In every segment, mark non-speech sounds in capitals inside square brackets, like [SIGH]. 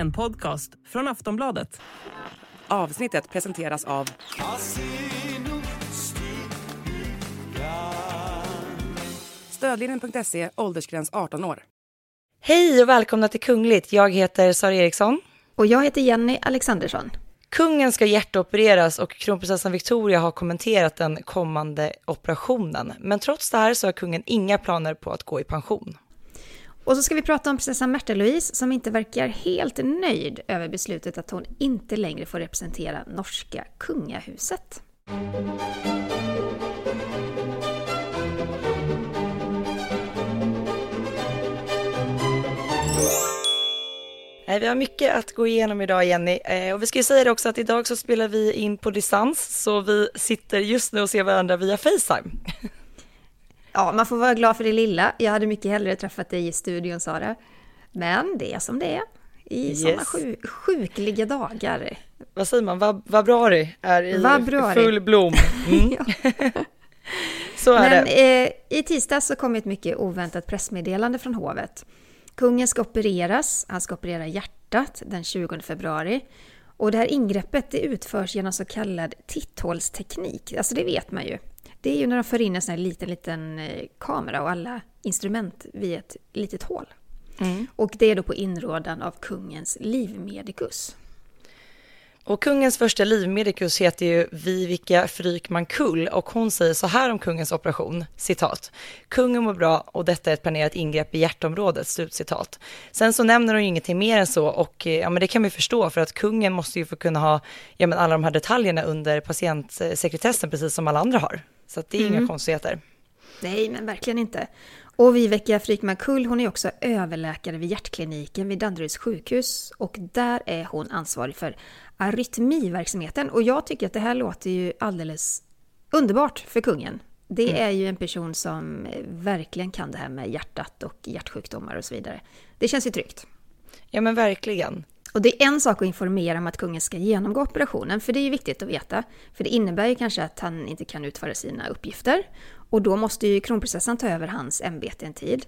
En podcast från Aftonbladet. Avsnittet presenteras av... Stödlinjen.se, åldersgräns 18 år. Hej och välkomna till Kungligt. Jag heter Sara Eriksson. Och jag heter Jenny Alexandersson. Kungen ska hjärtopereras och kronprinsessan Victoria har kommenterat den kommande operationen. Men trots det här så har kungen inga planer på att gå i pension. Och så ska vi prata om prinsessan Märta Louise som inte verkar helt nöjd över beslutet att hon inte längre får representera norska kungahuset. Vi har mycket att gå igenom idag Jenny eh, och vi ska ju säga det också att idag så spelar vi in på distans så vi sitter just nu och ser varandra via Facetime. Ja, man får vara glad för det lilla. Jag hade mycket hellre träffat dig i studion Sara. Men det är som det är i yes. sådana sjuk, sjukliga dagar. Vad säger man? Vab vabrari är i vabrari. full blom. Mm. [LAUGHS] [LAUGHS] så är Men, det. Eh, I tisdags så kom ett mycket oväntat pressmeddelande från hovet. Kungen ska opereras, han ska operera hjärtat den 20 februari. Och det här ingreppet det utförs genom så kallad titthålsteknik, alltså det vet man ju. Det är ju när de för in en sån här liten, liten eh, kamera och alla instrument vid ett litet hål. Mm. Och det är då på inrådan av kungens livmedikus. Och kungens första livmedikus heter ju Vivica Frykman Kull och hon säger så här om kungens operation, citat. Kungen mår bra och detta är ett planerat ingrepp i hjärtområdet, slutcitat. Sen så nämner hon ju ingenting mer än så och eh, ja men det kan vi förstå för att kungen måste ju få kunna ha ja men alla de här detaljerna under patientsekretessen precis som alla andra har. Så det är mm. inga konstigheter. Nej, men verkligen inte. Och Viveka Frykman Kull, hon är också överläkare vid hjärtkliniken vid Danderyds sjukhus och där är hon ansvarig för arytmiverksamheten. Och jag tycker att det här låter ju alldeles underbart för kungen. Det mm. är ju en person som verkligen kan det här med hjärtat och hjärtsjukdomar och så vidare. Det känns ju tryggt. Ja men verkligen. Och det är en sak att informera om att kungen ska genomgå operationen, för det är ju viktigt att veta. För det innebär ju kanske att han inte kan utföra sina uppgifter. Och då måste ju kronprinsessan ta över hans ämbete en tid.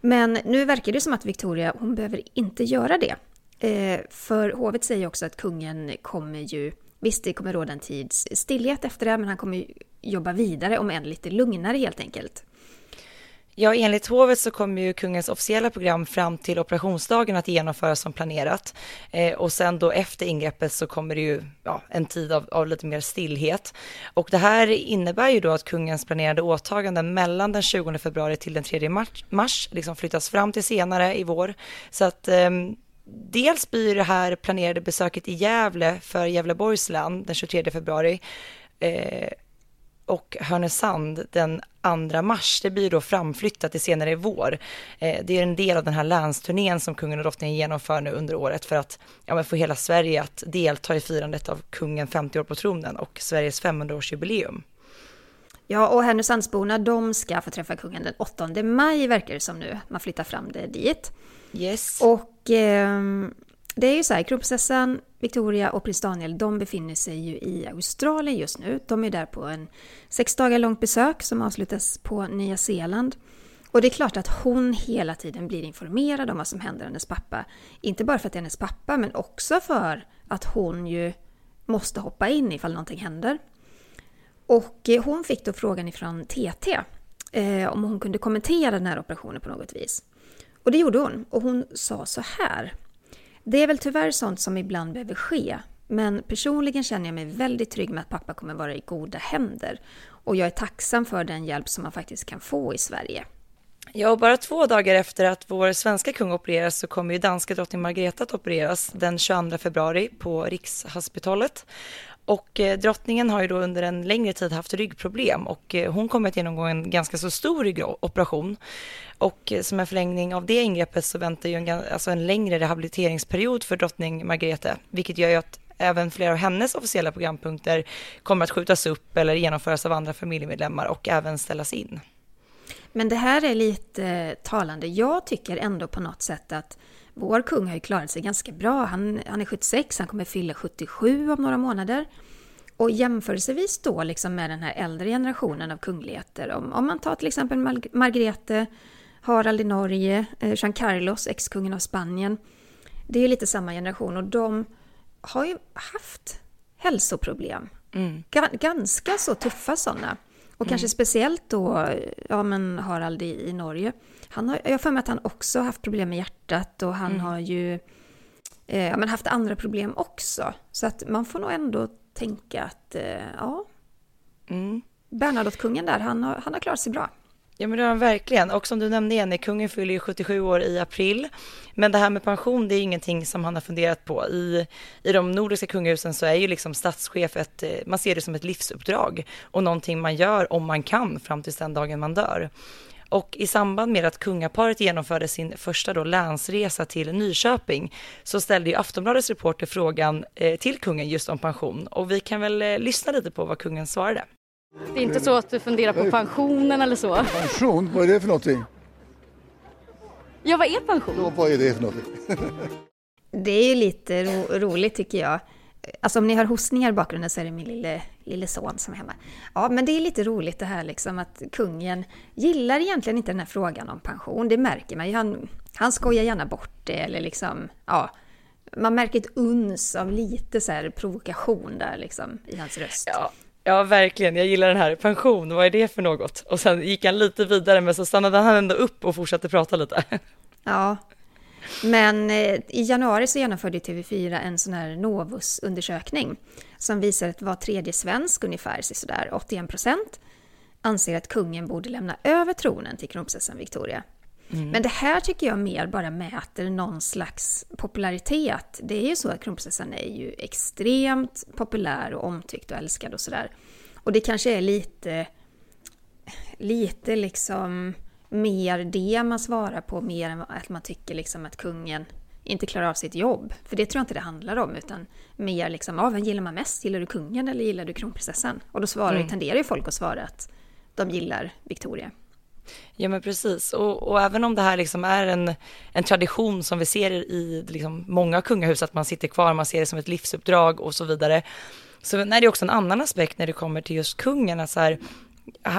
Men nu verkar det som att Victoria, hon behöver inte göra det. Eh, för hovet säger också att kungen kommer ju, visst det kommer råda en tids stillhet efter det, men han kommer ju jobba vidare, om än lite lugnare helt enkelt. Ja, enligt hovet så kommer ju kungens officiella program fram till operationsdagen att genomföras som planerat. Eh, och sen då efter ingreppet så kommer det ju ja, en tid av, av, lite mer stillhet. Och det här innebär ju då att kungens planerade åtaganden mellan den 20 februari till den 3 mars, mars liksom flyttas fram till senare i vår. Så att eh, dels blir det här planerade besöket i Gävle för Gävleborgs län den 23 februari eh, och Härnösand den 2 mars. Det blir då framflyttat till senare i vår. Eh, det är en del av den här länsturnén som kungen och drottningen genomför nu under året för att ja, få hela Sverige att delta i firandet av kungen 50 år på tronen och Sveriges 500-årsjubileum. Ja, och Härnösandsborna de ska få träffa kungen den 8 maj verkar det som nu. Man flyttar fram det dit. Yes. Och eh, det är ju så här, kronprinsessan Victoria och prins Daniel, de befinner sig ju i Australien just nu. De är där på en sex dagar långt besök som avslutas på Nya Zeeland. Och det är klart att hon hela tiden blir informerad om vad som händer hennes pappa. Inte bara för att det är hennes pappa, men också för att hon ju måste hoppa in ifall någonting händer. Och eh, hon fick då frågan ifrån TT eh, om hon kunde kommentera den här operationen på något vis. Och det gjorde hon. Och hon sa så här. Det är väl tyvärr sånt som ibland behöver ske. Men personligen känner jag mig väldigt trygg med att pappa kommer vara i goda händer. Och jag är tacksam för den hjälp som man faktiskt kan få i Sverige. Ja, och bara två dagar efter att vår svenska kung opereras så kommer ju danska drottning Margareta att opereras den 22 februari på Rikshospitalet. Och eh, drottningen har ju då under en längre tid haft ryggproblem och eh, hon kommer att genomgå en ganska så stor ryggoperation. Och eh, som en förlängning av det ingreppet så väntar ju en, alltså en längre rehabiliteringsperiod för drottning Margrethe, vilket gör ju att även flera av hennes officiella programpunkter kommer att skjutas upp eller genomföras av andra familjemedlemmar och även ställas in. Men det här är lite talande. Jag tycker ändå på något sätt att vår kung har ju klarat sig ganska bra. Han, han är 76, han kommer fylla 77 om några månader. Och jämförelsevis då liksom med den här äldre generationen av kungligheter, om, om man tar till exempel Margrethe, Harald i Norge, eh, Jean Carlos, ex-kungen av Spanien. det är ju lite samma generation och de har ju haft hälsoproblem. Mm. Ga- ganska så tuffa sådana. Och kanske speciellt då, ja men Harald i, i Norge. Han har, jag har för mig att han också har haft problem med hjärtat och han har ju eh, men haft andra problem också. Så att man får nog ändå tänka att, eh, ja, Mm. Bernadotte-kungen där, han har, han har klarat sig bra. Ja men det har han verkligen. Och som du nämnde Jenny, kungen fyller ju 77 år i april. Men det här med pension, det är ingenting som han har funderat på. I, i de nordiska kungahusen så är ju liksom statschef ett, eh, man ser det som ett livsuppdrag och någonting man gör om man kan fram till den dagen man dör. Och i samband med att kungaparet genomförde sin första då länsresa till Nyköping så ställde ju Aftonbladets reporter frågan eh, till kungen just om pension. Och vi kan väl eh, lyssna lite på vad kungen svarade. Det är inte så att du funderar på pensionen eller så? Pension, vad är det för någonting? Ja, vad är pension? Ja, vad är det för någonting? Det är ju lite ro, roligt tycker jag. Alltså om ni har hostningar i bakgrunden så är det min lille, lille son som är hemma. Ja, men det är lite roligt det här liksom att kungen gillar egentligen inte den här frågan om pension. Det märker man ju. Han, han skojar gärna bort det eller liksom, ja. Man märker ett uns av lite så här provokation där liksom i hans röst. Ja, ja, verkligen. Jag gillar den här. Pension, vad är det för något? Och sen gick han lite vidare, men så stannade han ändå upp och fortsatte prata lite. Ja. Men eh, i januari så genomförde TV4 en sån här Novus-undersökning som visar att var tredje svensk, ungefär sådär 81 procent, anser att kungen borde lämna över tronen till kronprinsessan Victoria. Men det här tycker jag mer bara mäter någon slags popularitet. Det är ju så att kronprinsessan är ju extremt populär och omtyckt och älskad och sådär. Och det kanske är lite, lite liksom mer det man svarar på, mer än att man tycker liksom att kungen inte klarar av sitt jobb. För det tror jag inte det handlar om, utan mer liksom, ja, vem gillar man mest? Gillar du kungen eller gillar du kronprinsessan? Och då svarar, tenderar ju folk att svara att de gillar Victoria. Ja men precis, och, och även om det här liksom är en, en tradition som vi ser i liksom många kungahus, att man sitter kvar, man ser det som ett livsuppdrag och så vidare, så är det också en annan aspekt när det kommer till just kungen, att så här,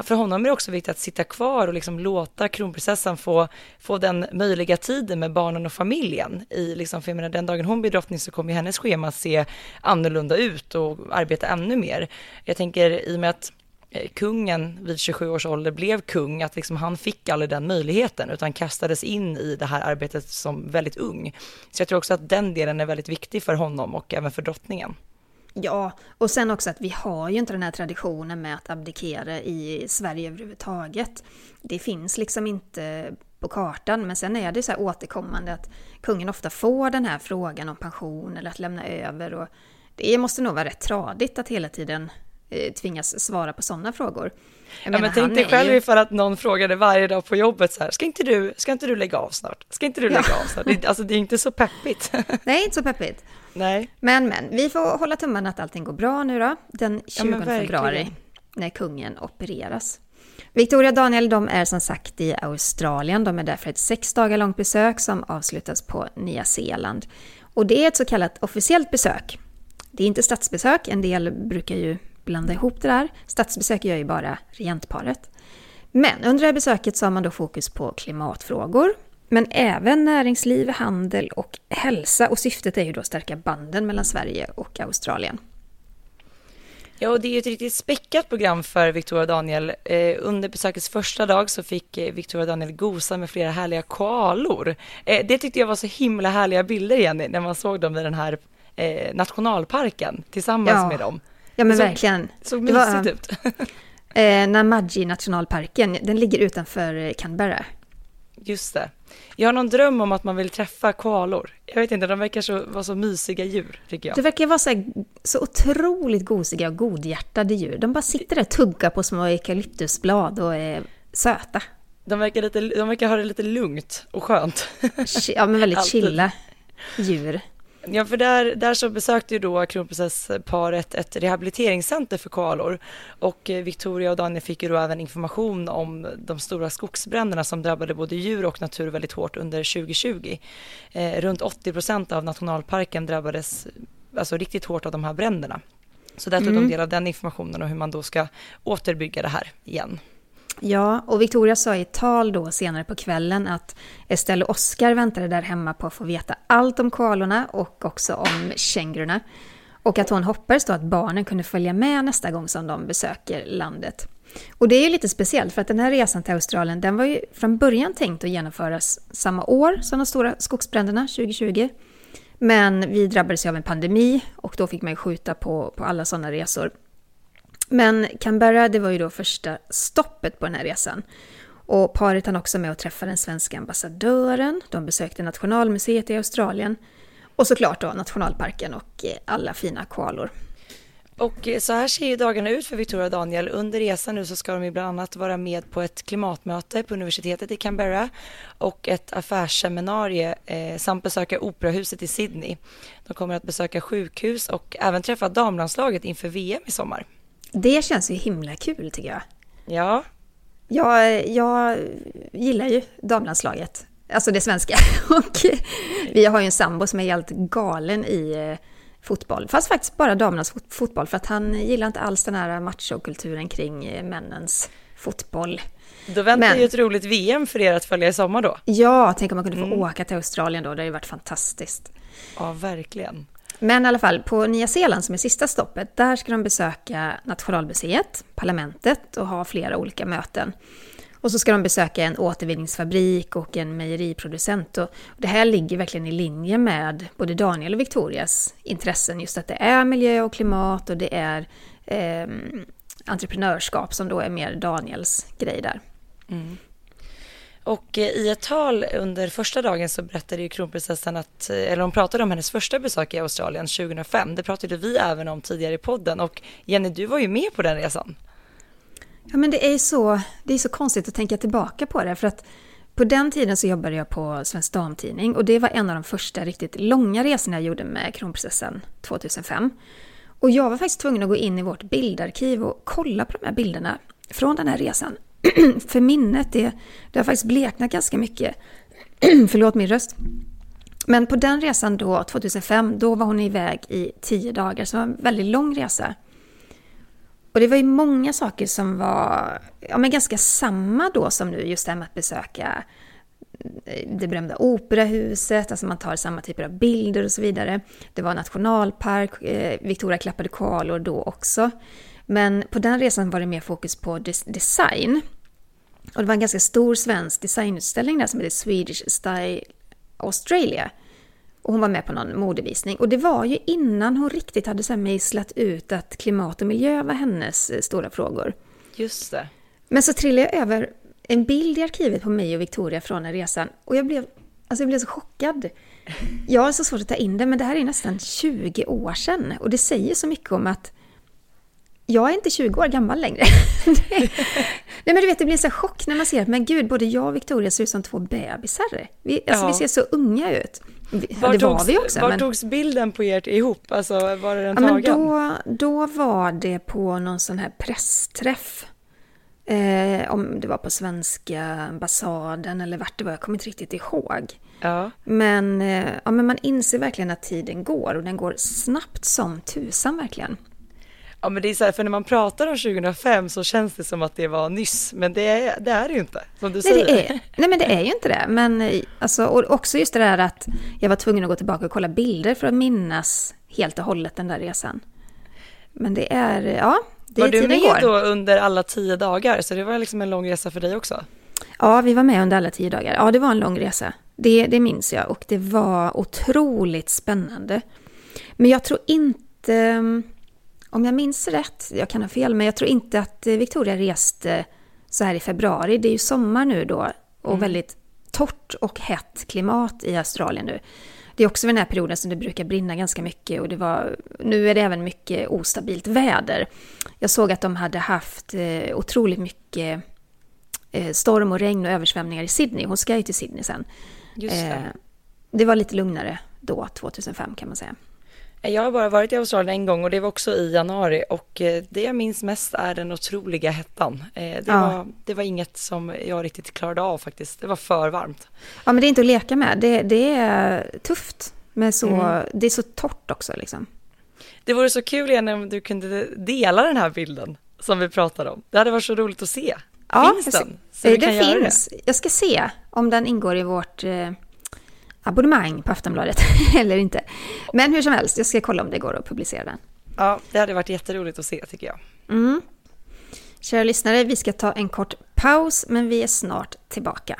för honom är det också viktigt att sitta kvar och liksom låta kronprinsessan få, få den möjliga tiden med barnen och familjen. I liksom, för jag menar, den dagen hon blir drottning så kommer hennes schema se annorlunda ut och arbeta ännu mer. Jag tänker i och med att eh, kungen vid 27 års ålder blev kung, att liksom han fick aldrig den möjligheten utan kastades in i det här arbetet som väldigt ung. Så jag tror också att den delen är väldigt viktig för honom och även för drottningen. Ja, och sen också att vi har ju inte den här traditionen med att abdikera i Sverige överhuvudtaget. Det finns liksom inte på kartan, men sen är det så här återkommande att kungen ofta får den här frågan om pension eller att lämna över och det måste nog vara rätt tradigt att hela tiden eh, tvingas svara på sådana frågor. Jag Ja, men tänk dig själv ju- ifall att någon frågade varje dag på jobbet så här, ska inte du, ska inte du lägga av snart? Ska inte du Ja. lägga av snart? Det, alltså det är inte så peppigt. [LAUGHS] Nej, inte så peppigt. Nej. Men, men, vi får hålla tummarna att allting går bra nu då, den 20 men verkligen. februari, när kungen opereras. Victoria och Daniel, de är som sagt i Australien. De är där för ett sex dagar långt besök som avslutas på Nya Zeeland. Och det är ett så kallat officiellt besök. Det är inte statsbesök, en del brukar ju blanda ihop det där. Statsbesök gör ju bara regentparet. Men under det här besöket så har man då fokus på klimatfrågor, men även näringsliv, handel och hälsa. Och syftet är ju då att stärka banden mellan Sverige och Australien. Ja, och det är ju ett riktigt späckat program för Victoria och Daniel. Eh, under besökets första dag så fick eh, Victoria och Daniel gosa med flera härliga koalor. Eh, det tyckte jag var så himla härliga bilder, Jenny, när man såg dem i den här eh, nationalparken tillsammans Ja. med dem. Ja men Så- verkligen. Såg Det var- mysigt ut. [LAUGHS] Eh, Namaji nationalparken, den ligger utanför eh, Canberra. Just det. Jag har någon dröm om att man vill träffa koalor. Jag vet inte, de verkar så, vara så mysiga djur, tycker jag. Det verkar vara så, här, så otroligt gosiga och godhjärtade djur. De bara sitter där och tuggar på små eukalyptusblad och är söta. De verkar, lite, de verkar ha det lite lugnt och skönt. Ja men väldigt [LAUGHS] chilla djur. Ja, för där, där så besökte ju då kronprinsessparet ett rehabiliteringscenter för koalor och eh, Victoria och Daniel fick ju då även information om de stora skogsbränderna som drabbade både djur och natur väldigt hårt under 2020. Eh, runt 80 procent av nationalparken drabbades alltså riktigt hårt av de här bränderna. Så där tog de del av den informationen och hur man då ska återbygga det här igen. Ja, och Victoria sa i ett tal då senare på kvällen att Estelle och Oscar väntade där hemma på att få veta allt om koalorna och också om kängurorna. Och att hon hoppades då att barnen kunde följa med nästa gång som de besöker landet. Och det är ju lite speciellt för att den här resan till Australien den var ju från början tänkt att genomföras samma år som de stora skogsbränderna 2020. Men vi drabbades ju av en pandemi och då fick man ju skjuta på, på alla sådana resor. Men Canberra, det var ju då första stoppet på den här resan. Och paret hann också med att träffa den svenska ambassadören, de besökte Nationalmuseet i Australien och såklart då nationalparken och eh, alla fina koalor. Och eh, så här ser ju dagarna ut för Victoria och Daniel. Under resan nu så ska de ju bland annat vara med på ett klimatmöte på universitetet i Canberra och ett affärsseminarium eh, samt besöka operahuset i Sydney. De kommer att besöka sjukhus och även träffa damlandslaget inför VM i sommar. Det känns ju himla kul tycker jag. Ja. Jag, jag gillar ju damlandslaget, alltså det svenska. [LAUGHS] Och vi har ju en sambo som är helt galen i eh, fotboll. Fast faktiskt bara damernas fotboll, för att han gillar inte alls den här machokulturen kring eh, männens fotboll. Då väntar Men, ju ett roligt VM för er att följa i sommar då. Ja, tänk om man kunde få mm. åka till Australien då, det hade ju varit fantastiskt. Ja, verkligen. Men i alla fall, på Nya Zeeland som är sista stoppet, där ska de besöka Nationalmuseet, parlamentet och ha flera olika möten. Och så ska de besöka en återvinningsfabrik och en mejeriproducent. Och det här ligger verkligen i linje med både Daniel och Victorias intressen. Just att det är miljö och klimat och det är eh, entreprenörskap som då är mer Daniels grej där. Mm. Och eh, i ett tal under första dagen så berättade ju kronprinsessan att, eh, eller hon pratade om hennes första besök i Australien 2005. Det pratade vi även om tidigare i podden och Jenny, du var ju med på den resan. Ja, men det är så, det är så konstigt att tänka tillbaka på det, för att på den tiden så jobbade jag på Svensk Damtidning och det var en av de första riktigt långa resorna jag gjorde med kronprinsessan 2005. Och jag var faktiskt tvungen att gå in i vårt bildarkiv och kolla på de här bilderna från den här resan. [CLEARS THROAT] För minnet, det, det har faktiskt bleknat ganska mycket. [CLEARS THROAT] Förlåt min röst. Men på den resan då, 2005, då var hon iväg i tio dagar, så det var en väldigt lång resa. Och det var ju många saker som var ja, men ganska samma då som nu, just det här med att besöka eh, det berömda operahuset, alltså man tar samma typer av bilder och så vidare. Det var nationalpark, eh, Victoria klappade koalor då också. Men på den resan var det mer fokus på des design. Och det var en ganska stor svensk designutställning där som heter Swedish Style Australia. Och hon var med på någon modevisning. Och det var ju innan hon riktigt hade så mejslat ut att klimat och miljö var hennes eh, stora frågor. Just det. Men så trillade jag över en bild i arkivet på mig och Victoria från den resan. Och jag blev, alltså jag blev så chockad. Jag har så svårt att ta in det, men det här är nästan 20 år sedan. Och det säger så mycket om att jag är inte 20 år gammal längre. [LAUGHS] Nej men du vet, det blir så chock när man ser att men gud, både jag och Victoria ser ut som två bebisar. Vi, alltså, ja. vi ser så unga ut. Var, det var vi också. Var men... togs bilden på er ihop? Alltså, var det den ja, tagen? Men då, då var det på någon sån här pressträff. Eh, om det var på svenska ambassaden eller vart det var, jag kommer inte riktigt ihåg. Ja. Men, eh, ja, men man inser verkligen att tiden går och den går snabbt som tusan verkligen. Ja men det är så här, för när man pratar om 2005 så känns det som att det var nyss, men det är det, är det ju inte, som du nej, säger. Det är, nej men det är ju inte det, men alltså, och också just det där att jag var tvungen att gå tillbaka och kolla bilder för att minnas helt och hållet den där resan. Men det är, ja, det var är du med går. då under alla tio dagar, så det var liksom en lång resa för dig också? Ja, vi var med under alla tio dagar. Ja, det var en lång resa. Det, det minns jag och det var otroligt spännande. Men jag tror inte om jag minns rätt, jag kan ha fel, men jag tror inte att eh, Victoria reste så här i februari. Det är ju sommar nu då och mm. väldigt torrt och hett klimat i Australien nu. Det är också vid den här perioden som det brukar brinna ganska mycket och det var, nu är det även mycket ostabilt väder. Jag såg att de hade haft eh, otroligt mycket eh, storm och regn och översvämningar i Sydney. Hon ska ju till Sydney sen. Just det. Eh, det var lite lugnare då, 2005 kan man säga. Jag har bara varit i Australien en gång och det var också i januari och eh, det jag minns mest är den otroliga hettan. Eh, det, ja. var, det var inget som jag riktigt klarade av faktiskt. Det var för varmt. Ja, men det är inte att leka med. Det, det är tufft. Men så, mm. det är så torrt också liksom. Det vore så kul igen om du kunde dela den här bilden som vi pratade om. Det hade varit så roligt att se. Ja, finns den? Så Eh, den finns. Jag ska se om den ingår i vårt eh, abonnemang på Aftonbladet [LAUGHS] eller inte. Men hur som helst, jag ska kolla om det går att publicera den. Ja, det hade varit jätteroligt att se tycker jag. Mm. Kära lyssnare, vi ska ta en kort paus, men vi är snart tillbaka.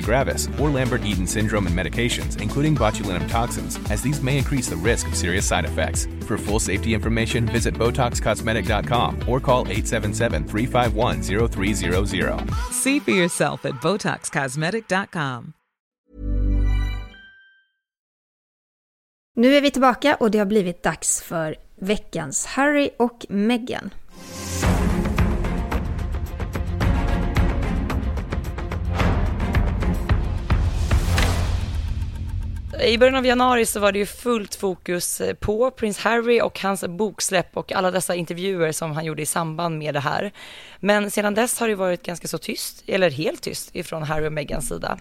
gravis, or Lambert-Eaton syndrome and medications, including botulinum toxins, as these may increase the risk of serious side effects. For full safety information, visit BotoxCosmetic.com or call 877-351-0300. See for yourself at BotoxCosmetic.com. Nu är vi tillbaka och det har blivit dags för veckans Harry och Meghan. I början av januari så var det ju fullt fokus eh, på prins Harry och hans boksläpp och alla dessa intervjuer som han gjorde i samband med det här. Men sedan dess har det varit ganska så tyst, eller helt tyst, ifrån Harry och Meghans sida.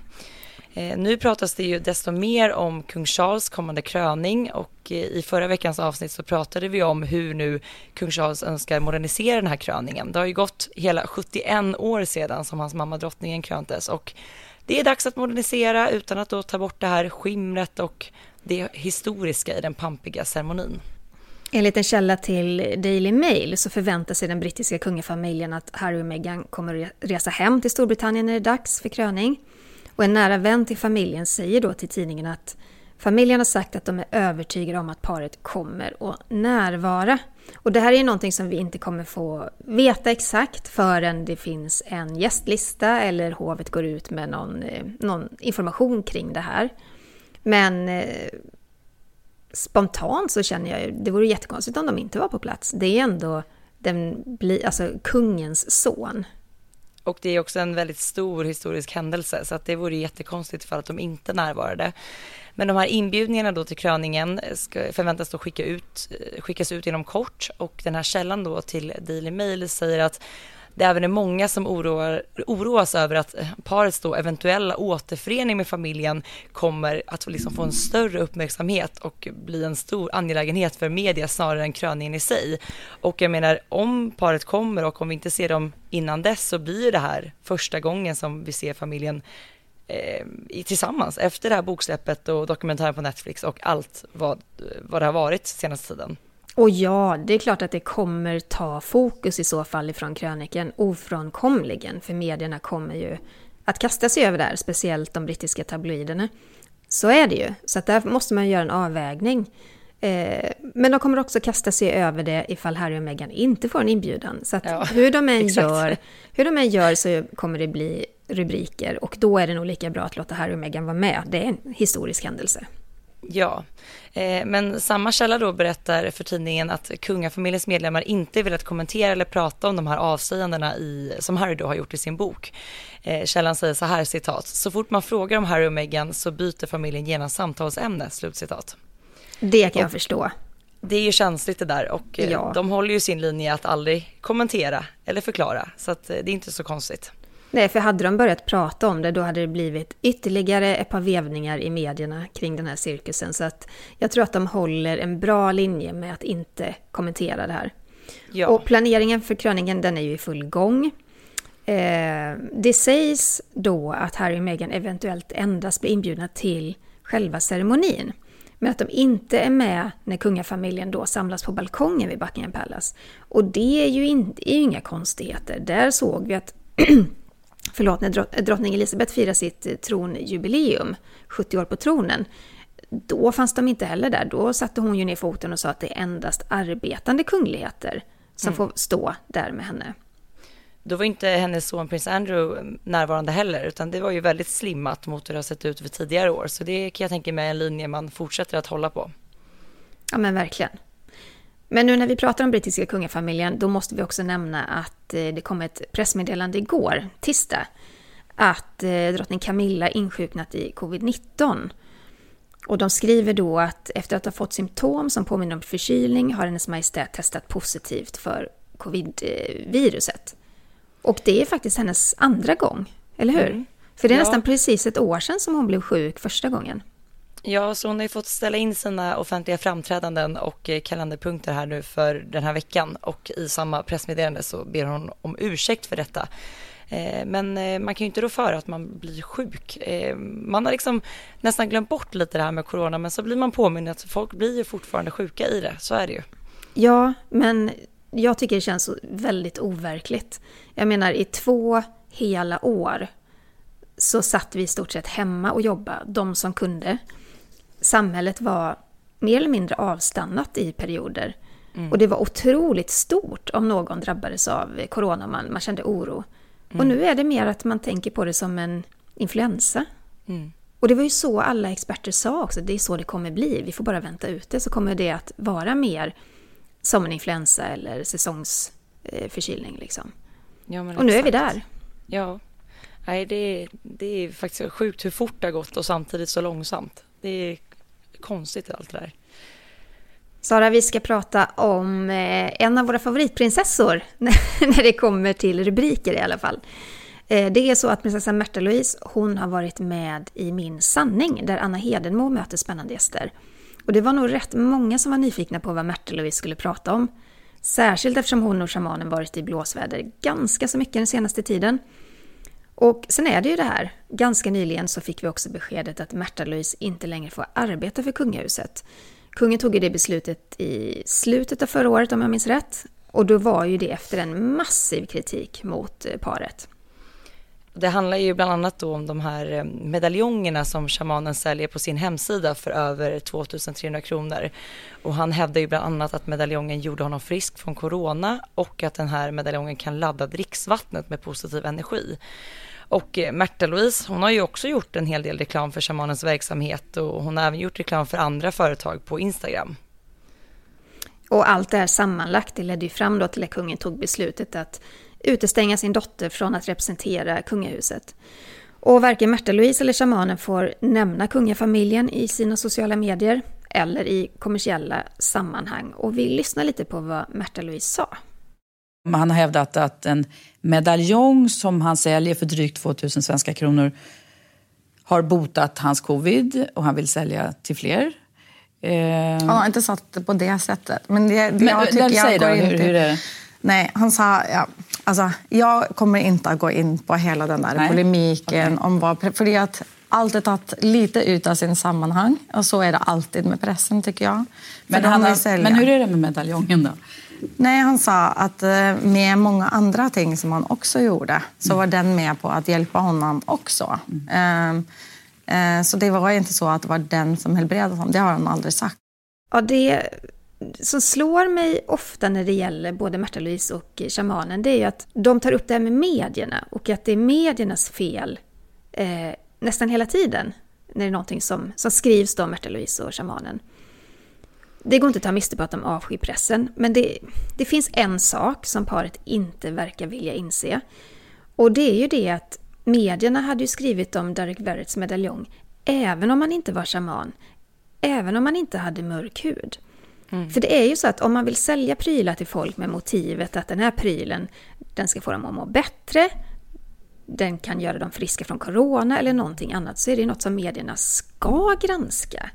Eh, nu pratas det ju desto mer om kung Charles kommande kröning och eh, i förra veckans avsnitt så pratade vi om hur nu kung Charles önskar modernisera den här kröningen. Det har ju gått hela 71 år sedan som hans mamma drottningen kröntes och det är dags att modernisera utan att då ta bort det här skimret och det historiska i den pampiga ceremonin. Enligt en källa till Daily Mail så förväntar sig den brittiska kungafamiljen att Harry och Meghan kommer att resa hem till Storbritannien när det är dags för kröning. Och en nära vän till familjen säger då till tidningen att familjen har sagt att de är övertygade om att paret kommer att närvara. Och det här är någonting som vi inte kommer få veta exakt förrän det finns en gästlista eller hovet går ut med någon, eh, någon information kring det här. Men eh, spontant så känner jag ju, det vore jättekonstigt om de inte var på plats. Det är ändå den, bli, alltså kungens son. Och det är också en väldigt stor historisk händelse så att det vore jättekonstigt för att de inte närvarade. Men de här inbjudningarna då till kröningen ska, förväntas då skicka ut, skickas ut inom kort och den här källan då till Daily Mail säger att det även är många som oroar, oroas över att eh, parets då eventuella återförening med familjen kommer att liksom få en större uppmärksamhet och bli en stor angelägenhet för media snarare än kröningen i sig. Och jag menar, om paret kommer och om vi inte ser dem innan dess så blir det här första gången som vi ser familjen eh, i- tillsammans efter det här boksläppet och dokumentären på Netflix och allt vad, vad det har varit senaste tiden. Och ja, det är klart att det kommer ta fokus i så fall ifrån kröniken ofrånkomligen, för medierna kommer ju att kasta sig över det här, speciellt de brittiska tabloiderna. Så är det ju, så att där måste man göra en avvägning. Eh, men de kommer också kasta sig över det ifall Harry och Meghan inte får en inbjudan. Så att Ja, hur, de än [LAUGHS] exakt. gör, hur de än gör så kommer det bli rubriker och då är det nog lika bra att låta Harry och Meghan vara med. Det är en historisk händelse. Ja, eh, men samma källa då berättar för tidningen att kungafamiljens medlemmar inte velat kommentera eller prata om de här avslöjandena i, som Harry då har gjort i sin bok. Eh, källan säger så här, citat, så fort man frågar om Harry och Meghan så byter familjen genast samtalsämne, slutcitat. Det kan jag förstå. Det är ju känsligt det där och eh, Ja. de håller ju sin linje att aldrig kommentera eller förklara, så att det är inte så konstigt. Nej, för hade de börjat prata om det, då hade det blivit ytterligare ett par vevningar i medierna kring den här cirkusen. Så att jag tror att de håller en bra linje med att inte kommentera det här. Ja. Och planeringen för kröningen, den är ju i full gång. Eh, det sägs då att Harry och Meghan eventuellt endast blir inbjudna till själva ceremonin. Men att de inte är med när kungafamiljen då samlas på balkongen vid Buckingham Palace. Och det är ju inte, är ju inga konstigheter. Där såg vi att [CLEARS THROAT] förlåt, när drott- drottning Elizabeth firar sitt eh, tronjubileum, 70 år på tronen, då fanns de inte heller där. Då satte hon ju ner foten och sa att det är endast arbetande kungligheter som Mm. får stå där med henne. Då var inte hennes son prins Andrew närvarande heller, utan det var ju väldigt slimmat mot hur det har sett ut för tidigare år. Så det kan jag tänka mig är en linje man fortsätter att hålla på. Ja men verkligen. Men nu när vi pratar om brittiska kungafamiljen, då måste vi också nämna att eh, det kom ett pressmeddelande igår, tisdag, att eh, drottning Camilla insjuknat i covid-19. Och de skriver då att efter att ha fått symptom som påminner om förkylning har hennes majestät testat positivt för covid-viruset. Och det är faktiskt hennes andra gång, eller hur? Mm. För det är Ja. nästan precis ett år sedan som hon blev sjuk första gången. Ja, så hon har ju fått ställa in sina offentliga framträdanden och eh, kalenderpunkter här nu för den här veckan och i samma pressmeddelande så ber hon om ursäkt för detta. Eh, men eh, man kan ju inte rå för att man blir sjuk. Man har liksom nästan glömt bort lite det här med corona men så blir man påmind att folk blir ju fortfarande sjuka i det, så är det ju. Ja, men jag tycker det känns väldigt overkligt. Jag menar, i två hela år så satt vi i stort sett hemma och jobbade, de som kunde. Samhället var mer eller mindre avstannat i perioder. Och det var otroligt stort om någon drabbades av corona, man, man kände oro. Och nu är det mer att man tänker på det som en influensa. Mm. Och det var ju så alla experter sa också, det är så det kommer bli. Vi får bara vänta ut det så kommer det att vara mer som en influensa eller säsongsförkylning liksom. Ja, Och nu är vi exakt. där. Ja, nej det, det är faktiskt sjukt hur fort det har gått och samtidigt så långsamt. Det är konstigt allt det där. Sara, vi ska prata om eh, en av våra favoritprinsessor [LAUGHS] när det kommer till rubriker i alla fall. Eh, det är så att prinsessan Märta Louise, hon har varit med i Min sanning där Anna Hedenmo möter spännande gäster. Och det var nog rätt många som var nyfikna på vad Märta Louise skulle prata om. Särskilt eftersom hon och shamanen varit i blåsväder ganska så mycket den senaste tiden. Och sen är det ju det här, ganska nyligen så fick vi också beskedet att Märta Louise inte längre får arbeta för kungahuset. Kungen tog ju det beslutet i slutet av förra året om jag minns rätt. Och då var ju det efter en massiv kritik mot eh, paret. Det handlar ju bland annat då om de här eh, medaljongerna som shamanen säljer på sin hemsida för över 2300 kronor. Och han hävdar ju bland annat att medaljongen gjorde honom frisk från corona och att den här medaljongen kan ladda dricksvattnet med positiv energi. Och eh, Märta Louise, hon har ju också gjort en hel del reklam för shamanens verksamhet och hon har även gjort reklam för andra företag på Instagram. Och allt det här sammanlagt det ledde ju fram då till att kungen tog beslutet att utestänga sin dotter från att representera kungahuset. Och varken Märta Louise eller shamanen får nämna kungafamiljen i sina sociala medier eller i kommersiella sammanhang. Och vi lyssnar lite på vad Märta Louise sa. Han har hävdat att en medaljong som han säljer för drygt 2000 svenska kronor har botat hans covid och han vill sälja till fler. Eh, har inte sagt det på det sättet. Men det, det Men, jag tycker jag säg då, går hur, inte... hur är det? Nej, han sa... Ja, alltså, jag kommer inte att gå in på hela den där Nej. polemiken. om vad... För att allt är tagit lite ut av sin sammanhang. Och så är det alltid med pressen, tycker jag. Men, han men hur är det med medaljongen då? Nej, han sa att eh, med många andra ting som han också gjorde så var den med på att hjälpa honom också. Eh, eh, så det var inte så att det var den som helbredade honom. Det har han aldrig sagt. Ja, det som slår mig ofta när det gäller både Märta Louise och shamanen, det är ju att de tar upp det här med medierna och att det är mediernas fel eh, nästan hela tiden när det är någonting som, som skrivs om Märta Louise och shamanen. Det går inte att ta miste på att de avskyr pressen, men det, det finns en sak som paret inte verkar vilja inse. Och det är ju det att medierna hade ju skrivit om Derek Verretts medaljong även om han inte var shaman, även om han inte hade mörk hud. För det är ju så att om man vill sälja prylar till folk med motivet att den här prylen, den ska få dem att må bättre, den kan göra dem friska från corona eller någonting annat, så är det något som medierna ska granska.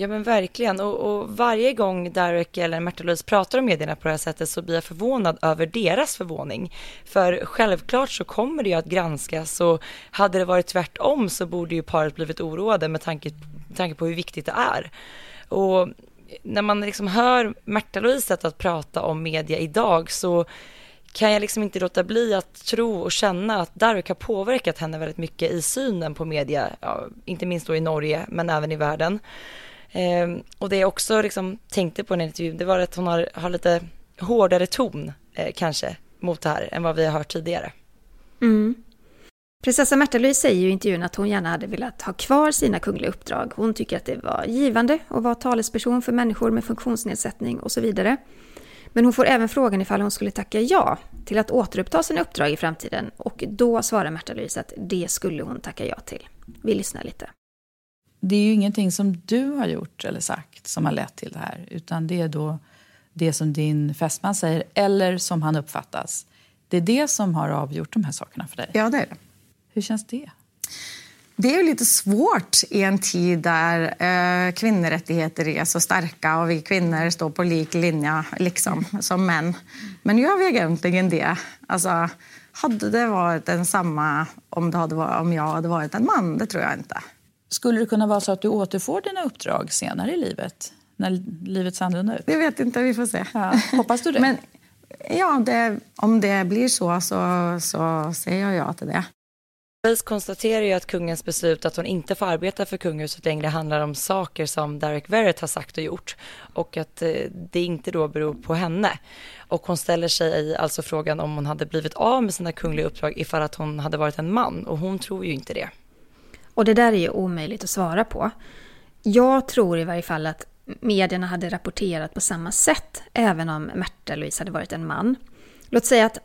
Ja men verkligen och, och varje gång Derek eller Märta Louise pratar om medierna på det här sättet så blir jag förvånad över deras förvåning. För självklart så kommer det ju att granskas och hade det varit tvärtom så borde ju paret blivit oroade med tanke, med tanke på hur viktigt det är. Och när man liksom hör Märta Louise sätt att prata om media idag så kan jag liksom inte låta bli att tro och känna att Daruk har påverkat henne väldigt mycket i synen på media, ja, inte minst då i Norge men även i världen. Eh, och det jag också liksom tänkte på i en intervjun, det var att hon har, har lite hårdare ton eh, kanske mot det här än vad vi har hört tidigare. Mm. Prinsessa Märta-Louise säger ju i intervjun att hon gärna hade velat ha kvar sina kungliga uppdrag. Hon tycker att det var givande att vara talesperson för människor med funktionsnedsättning och så vidare. Men hon får även frågan ifall hon skulle tacka ja till att återuppta sina uppdrag i framtiden och då svarar Märta-Louise att det skulle hon tacka ja till. Vi lyssnar lite. Det är ju ingenting som du har gjort eller sagt som har lett till det här utan det är då det som din fästman säger eller som han uppfattas. Det är det som har avgjort de här sakerna för dig. Ja, det är det. Hur känns det? Det är ju lite svårt i en tid där eh, kvinnorättigheter är så starka och vi kvinnor står på lik linje liksom, som män. Men gör vi egentligen det? Alltså, hade det varit densamma om, det hade varit, om jag hade varit en man? Det tror jag inte. Skulle det kunna vara så att du återfår dina uppdrag senare i livet? När livet ser annorlunda ut? Det vet inte, vi får se. Ja, hoppas du det? [LAUGHS] Men, ja, det, om det blir så, så, så säger jag ja till det. Louise konstaterar ju att kungens beslut att hon inte får arbeta för kungahuset längre handlar om saker som Derek Verrett har sagt och gjort och att eh, det inte då beror på henne. Och hon ställer sig alltså frågan om hon hade blivit av med sina kungliga uppdrag ifall att hon hade varit en man och hon tror ju inte det. Och det där är ju omöjligt att svara på. Jag tror i varje fall att medierna hade rapporterat på samma sätt även om Märta-Louise hade varit en man. Låt säga att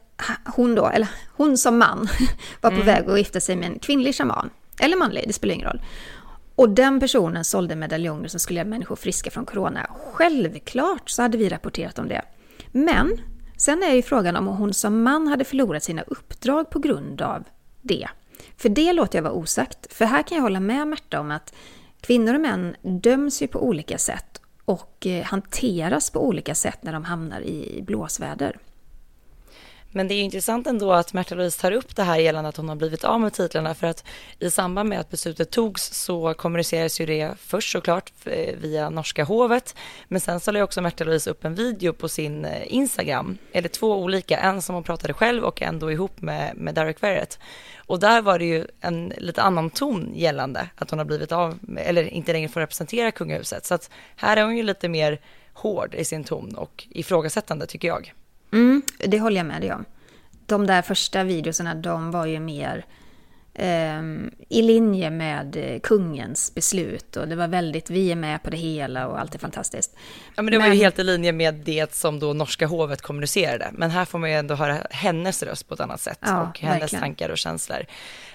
hon då, eller hon som man, [LAUGHS] var på mm. väg att gifta sig med en kvinnlig shaman. Eller manlig, det spelar ingen roll. Och den personen sålde medaljonger som skulle göra människor friska från corona. Självklart så hade vi rapporterat om det. Men sen är ju frågan om hon som man hade förlorat sina uppdrag på grund av det. För det låter jag vara osagt. För här kan jag hålla med Märta om att kvinnor och män döms ju på olika sätt och eh, hanteras på olika sätt när de hamnar i blåsväder. Men det är intressant ändå att Märta Louise tar upp det här gällande att hon har blivit av med titlarna för att i samband med att beslutet togs så kommunicerades ju det först såklart eh, via norska hovet men sen så la också Märta Louise upp en video på sin eh, Instagram, eller två olika, en som hon pratade själv och en då ihop med, med Derek Verrett. Och där var det ju en lite annan ton gällande att hon har blivit av, eller inte längre får representera kungahuset. Så att här är hon ju lite mer hård i sin ton och ifrågasättande tycker jag. Mm, det håller jag med dig om. De där första videorna, de var ju mer eh, i linje med eh, kungens beslut och det var väldigt, vi är med på det hela och allt är fantastiskt. Ja men det men... var ju helt i linje med det som då norska hovet kommunicerade. Men här får man ju ändå höra hennes röst på ett annat sätt ja, och hennes verkligen. tankar och känslor.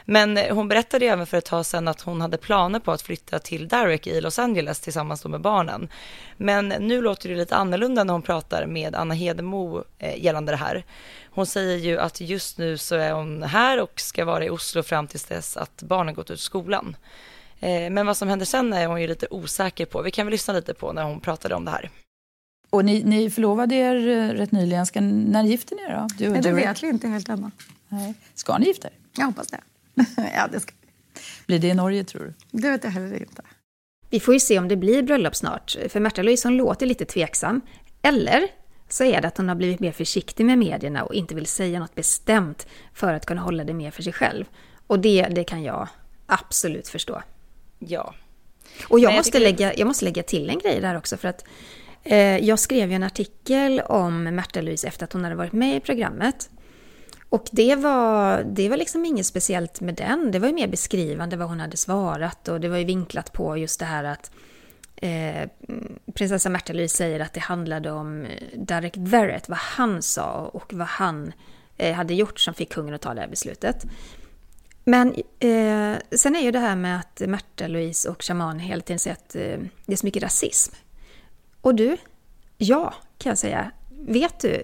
Men eh, hon berättade även för ett tag sedan att hon hade planer på att flytta till Derek i Los Angeles tillsammans med barnen. Men nu låter det lite annorlunda när hon pratar med Anna Hedemo eh, gällande det här. Hon säger ju att just nu så är hon här och ska vara i Oslo fram tills dess att barnen gått ut skolan. Eh, men vad som händer sen är hon ju lite osäker på. Vi kan väl lyssna lite på när hon pratade om det här. Och ni, ni förlovade er rätt nyligen. Ska, när gifter ni er då? Du, Nej, det vet vi inte helt ännu. Ska ni gifta er? Jag hoppas det. [LAUGHS] ja, det ska Blir det i Norge tror du? Det vet jag heller inte. Vi får ju se om det blir bröllop snart, för Märta Louise låter lite tveksam. Eller så är det att hon har blivit mer försiktig med medierna och inte vill säga något bestämt för att kunna hålla det mer för sig själv. Och det, det kan jag absolut förstå. Ja. Och jag, jag måste, lägga, jag måste lägga till en grej där också för att eh, jag skrev ju en artikel om Märta Louise efter att hon hade varit med i programmet. Och det var, det var liksom inget speciellt med den. Det var ju mer beskrivande vad hon hade svarat och det var ju vinklat på just det här att eh, prinsessa Märta Louise säger att det handlade om eh, Derek Verrett, vad han sa och vad han eh, hade gjort som fick kungen att ta det här beslutet. Men eh, sen är ju det här med att Märta Louise och shaman hela tiden säger att eh, det är så mycket rasism. Och du, ja, kan jag säga. Vet du,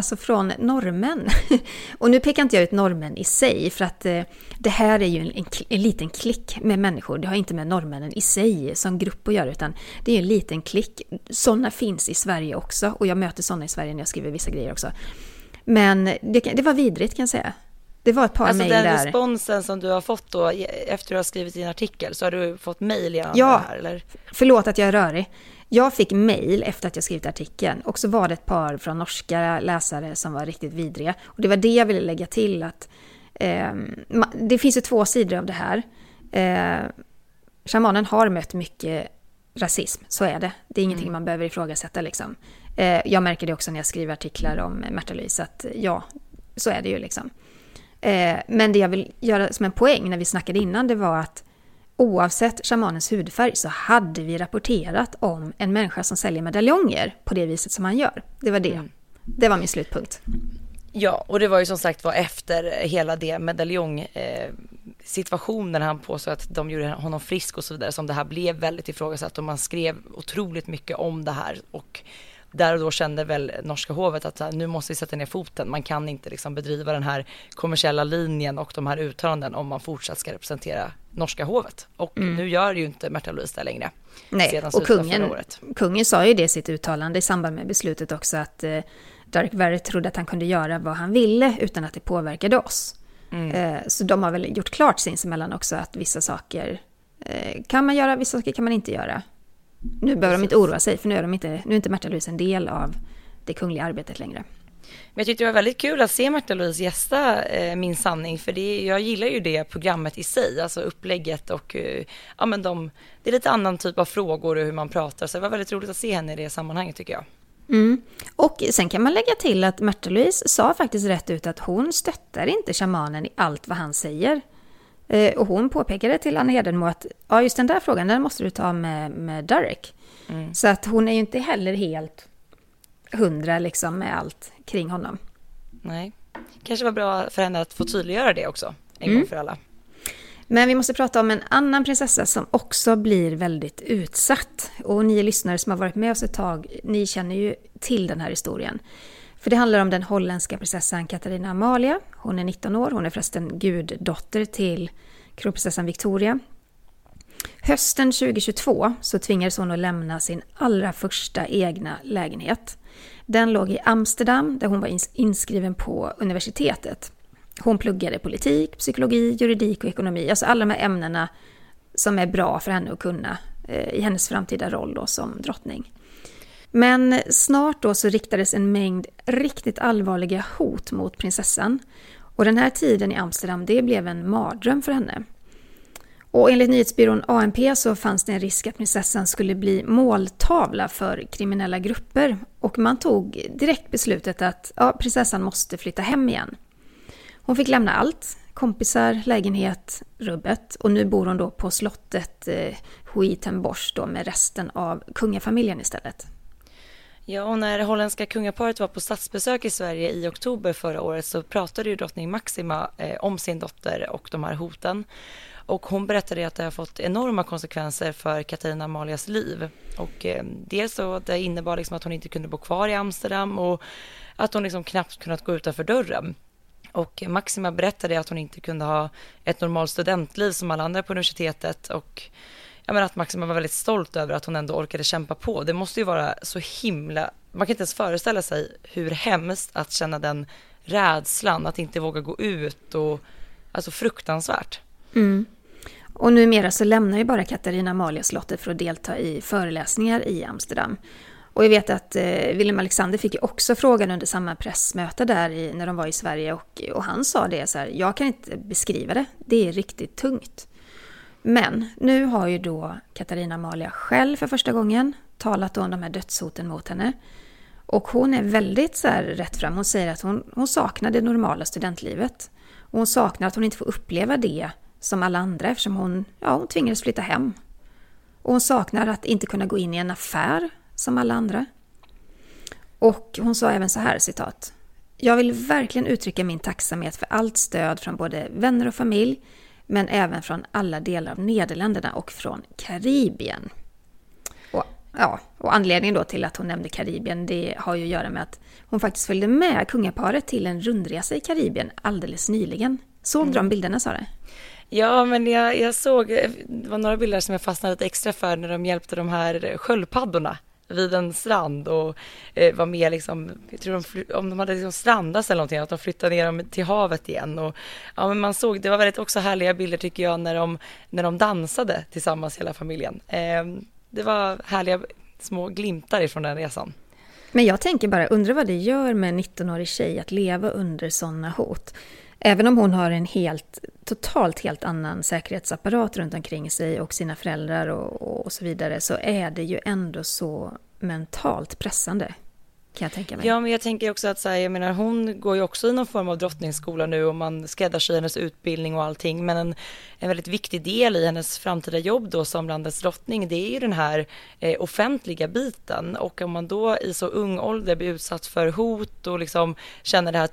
alltså från norrmän. [LAUGHS] och nu pekar inte jag ut norrmän i sig, för att eh, det här är ju en, en, en, liten klick med människor. Det har inte med norrmännen i sig som grupp att göra, utan det är en liten klick. Sådana finns i Sverige också, och jag möter sådana i Sverige när jag skriver vissa grejer också. Men det, det var vidrigt kan jag säga. Det var ett par alltså mejl där. Alltså den responsen som du har fått då efter att du har skrivit din artikel så har du fått mejl gällande ja, det här eller? förlåt att jag är rörig. Jag fick mejl efter att jag skrivit artikeln och så var det ett par från norska läsare som var riktigt vidriga. Och det var det jag ville lägga till att eh, det finns ju två sidor av det här. Eh, shamanen har mött mycket rasism, så är det. Det är ingenting mm. man behöver ifrågasätta liksom. Eh, jag märker det också när jag skriver artiklar om Märta Louise, att ja, så är det ju liksom. Eh, men det jag vill göra som en poäng när vi snackade innan, det var att oavsett shamanens hudfärg så hade vi rapporterat om en människa som säljer medaljonger på det viset som han gör. Det var det. Mm. Det var min slutpunkt. Ja, och det var ju som sagt var efter hela det medaljong eh, han påstod att de gjorde honom frisk och så vidare som det här blev väldigt ifrågasatt och man skrev otroligt mycket om det här och där och då kände väl norska hovet att nu måste vi sätta ner foten. Man kan inte liksom bedriva den här kommersiella linjen och de här uttalanden om man fortsatt ska representera norska hovet. Och mm. nu gör ju inte Märta Louise det längre. Nej, och kungen, kungen sa ju det i sitt uttalande i samband med beslutet också att eh, Dark Verre trodde att han kunde göra vad han ville utan att det påverkade oss. Mm. Eh, så de har väl gjort klart sinsemellan också att vissa saker eh, kan man göra, vissa saker kan man inte göra. Nu behöver Precis. de inte oroa sig, för nu är, de inte, nu är inte Märta Louise en del av det kungliga arbetet längre. Men jag tyckte det var väldigt kul att se Märta Louise gästa eh, Min sanning, för det, jag gillar ju det programmet i sig, alltså upplägget och eh, ja men de, det är lite annan typ av frågor och hur man pratar, så det var väldigt roligt att se henne i det sammanhanget tycker jag. Mm. Och sen kan man lägga till att Märta Louise sa faktiskt rätt ut att hon stöttar inte shamanen i allt vad han säger. Eh, och hon påpekade till Anna Hedenmo att ja, just den där frågan, den måste du ta med, med Derek. Mm. Så att hon är ju inte heller helt hundra liksom med allt kring honom. Nej, kanske var bra för henne att få tydliggöra det också, en mm. gång för alla. Men vi måste prata om en annan prinsessa som också blir väldigt utsatt. Och ni lyssnare som har varit med oss ett tag, ni känner ju till den här historien. För det handlar om den holländska prinsessan Katarina Amalia. Hon är 19 år, hon är förresten guddotter till kronprinsessan Victoria. Hösten 2022 så tvingades hon att lämna sin allra första egna lägenhet. Den låg i Amsterdam där hon var inskriven på universitetet. Hon pluggade politik, psykologi, juridik och ekonomi, alltså alla de här ämnena som är bra för henne att kunna eh, i hennes framtida roll då som drottning. Men snart då så riktades en mängd riktigt allvarliga hot mot prinsessan. Och den här tiden i Amsterdam, det blev en mardröm för henne. Och enligt nyhetsbyrån ANP så fanns det en risk att prinsessan skulle bli måltavla för kriminella grupper. Och man tog direkt beslutet att ja, prinsessan måste flytta hem igen. Hon fick lämna allt, kompisar, lägenhet, rubbet och nu bor hon då på slottet eh, Huitenbosch då med resten av kungafamiljen istället. Ja, och när det holländska kungaparet var på statsbesök i Sverige i oktober förra året så pratade ju drottning Maxima eh, om sin dotter och de här hoten. Och hon berättade att det har fått enorma konsekvenser för Katarina Amalias liv. Och eh, dels så det innebar liksom att hon inte kunde bo kvar i Amsterdam och att hon liksom knappt kunnat gå utanför dörren. Och Maxima berättade att hon inte kunde ha ett normalt studentliv som alla andra på universitetet och jag menar att Maxima var väldigt stolt över att hon ändå orkade kämpa på. Det måste ju vara så himla, man kan inte ens föreställa sig hur hemskt att känna den rädslan, att inte våga gå ut och alltså fruktansvärt. Mm. Och numera så lämnar ju bara Katarina Amalia slottet för att delta i föreläsningar i Amsterdam. Och jag vet att eh, Willem Alexander fick ju också frågan under samma pressmöte där i, när de var i Sverige och, och han sa det så här, jag kan inte beskriva det, det är riktigt tungt. Men nu har ju då Katarina Amalia själv för första gången talat om de här dödshoten mot henne. Och hon är väldigt så här rättfram. Hon säger att hon, hon saknar det normala studentlivet. Och hon saknar att hon inte får uppleva det som alla andra eftersom hon, ja, hon tvingades flytta hem. Och hon saknar att inte kunna gå in i en affär som alla andra. Och hon sa även så här, citat. Jag vill verkligen uttrycka min tacksamhet för allt stöd från både vänner och familj, men även från alla delar av Nederländerna och från Karibien. Och, ja, och anledningen då till att hon nämnde Karibien, det har ju att göra med att hon faktiskt följde med kungaparet till en rundresa i Karibien alldeles nyligen. Såg mm. du de bilderna, Sara? Ja, men jag, jag såg, det var några bilder som jag fastnade lite extra för när de hjälpte de här sköldpaddorna vid en strand och eh, var med liksom, jag tror de, om de hade liksom strandats eller någonting, att de flyttade ner dem till havet igen och ja, men man såg, det var väldigt också härliga bilder tycker jag när de, när de dansade tillsammans hela familjen. Eh, det var härliga små glimtar ifrån den resan. Men jag tänker bara, undrar vad det gör med en 19-årig tjej att leva under sådana hot? Även om hon har en helt, totalt helt annan säkerhetsapparat runt omkring sig och sina föräldrar och, och så vidare så är det ju ändå så mentalt pressande kan jag tänka mig. Ja, men jag tänker också att så här, jag menar, hon går ju också i någon form av drottningsskola nu och man skräddarsyr hennes utbildning och allting. Men en, en väldigt viktig del i hennes framtida jobb då som landets drottning, det är ju den här eh, offentliga biten. Och om man då i så ung ålder blir utsatt för hot och liksom känner det här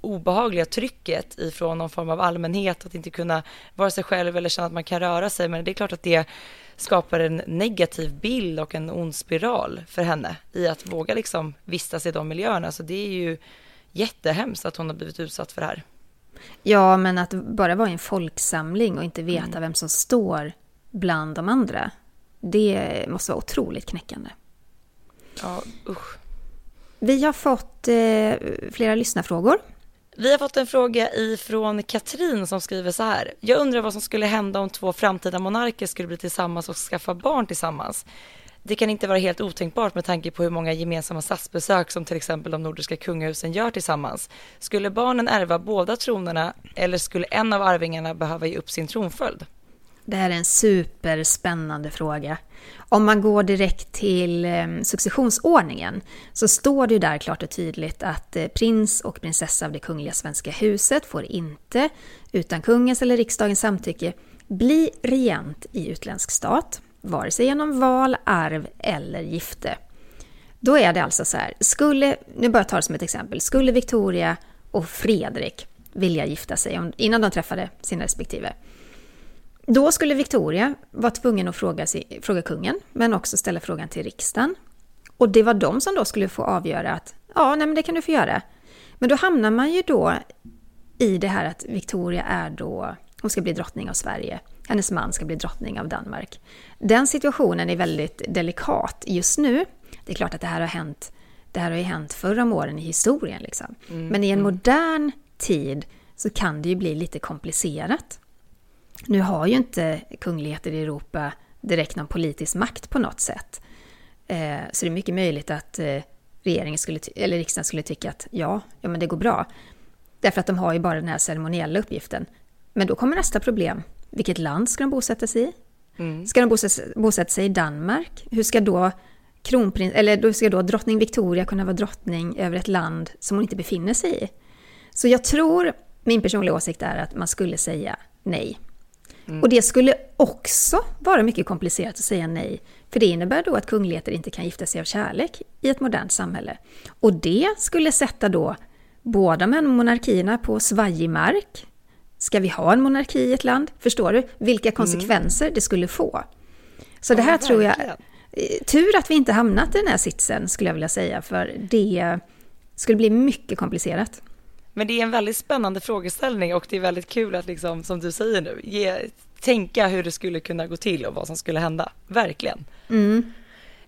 obehagliga trycket ifrån någon form av allmänhet, att inte kunna vara sig själv eller känna att man kan röra sig. Men det är klart att det skapar en negativ bild och en ond spiral för henne i att våga liksom vistas i de miljöerna. Så det är ju jättehemskt att hon har blivit utsatt för det här. Ja, men att bara vara i en folksamling och inte veta mm. vem som står bland de andra, det måste vara otroligt knäckande. Ja, usch. Vi har fått eh, flera lyssnarfrågor vi har fått en fråga ifrån Katrin som skriver så här. Jag undrar vad som skulle hända om två framtida monarker skulle bli tillsammans och skaffa barn tillsammans. Det kan inte vara helt otänkbart med tanke på hur många gemensamma statsbesök som till exempel de nordiska kungahusen gör tillsammans. Skulle barnen ärva båda tronerna eller skulle en av arvingarna behöva ge upp sin tronföljd? Det här är en superspännande fråga. Om man går direkt till ehm, successionsordningen så står det ju där klart och tydligt att eh, prins och prinsessa av det kungliga svenska huset får inte, utan kungens eller riksdagens samtycke, bli regent i utländsk stat, vare sig genom val, arv eller gifte. Då är det alltså så här, skulle, nu bara tar det som ett exempel, skulle Victoria och Fredrik vilja gifta sig innan de träffade sina respektive, då skulle Victoria vara tvungen att fråga, sig, fråga kungen, men också ställa frågan till riksdagen. Och det var de som då skulle få avgöra att ja, nej men det kan du få göra. Men då hamnar man ju då i det här att Victoria är då, hon ska bli drottning av Sverige, hennes man ska bli drottning av Danmark. Den situationen är väldigt delikat just nu. Det är klart att det här har hänt, det här har ju hänt förr om åren i historien liksom. Mm, Men i en mm. modern tid så kan det ju bli lite komplicerat. Nu har ju inte kungligheter i Europa direkt någon politisk makt på något sätt. Eh, så det är mycket möjligt att eh, regeringen skulle, eller riksdagen skulle tycka att ja, ja men det går bra. Därför att de har ju bara den här ceremoniella uppgiften. Men då kommer nästa problem. Vilket land ska de bosätta sig i? Mm. Ska de bosätta, bosätta sig i Danmark? Hur ska då kronprins, eller då ska då drottning Victoria kunna vara drottning över ett land som hon inte befinner sig i? Så jag tror, min personliga åsikt är att man skulle säga nej. Mm. Och det skulle också vara mycket komplicerat att säga nej. För det innebär då att kungligheter inte kan gifta sig av kärlek i ett modernt samhälle. Och det skulle sätta då båda monarkierna på svajig mark. Ska vi ha en monarki i ett land? Förstår du vilka konsekvenser mm. det skulle få? Så ja, det här tror jag... Eh, tur att vi inte hamnat i den här sitsen skulle jag vilja säga, för det skulle bli mycket komplicerat. Men det är en väldigt spännande frågeställning och det är väldigt kul att liksom, som du säger nu, ge, tänka hur det skulle kunna gå till och vad som skulle hända. Verkligen. Mm.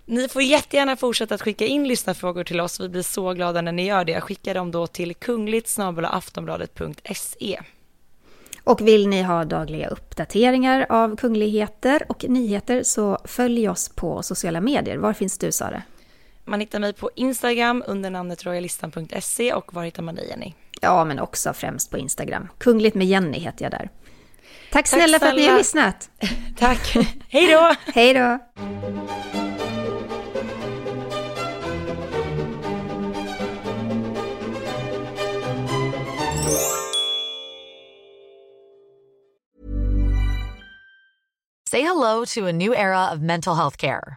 Ni får jättegärna fortsätta att skicka in lyssnarfrågor till oss. Vi blir så glada när ni gör det. Skicka dem då till kungligt aftonbladet.se. Och vill ni ha dagliga uppdateringar av kungligheter och nyheter så följ oss på sociala medier. Var finns du Sara? Man hittar mig på Instagram under namnet royalistan.se och var hittar man dig Jenny? Ja, men också främst på Instagram. Kungligt med Jenny heter jag där. Tack snälla, Tack för att ni har lyssnat. [LAUGHS] Tack. Hej då. [LAUGHS] Hej då. Say hello to a new era of mental health care.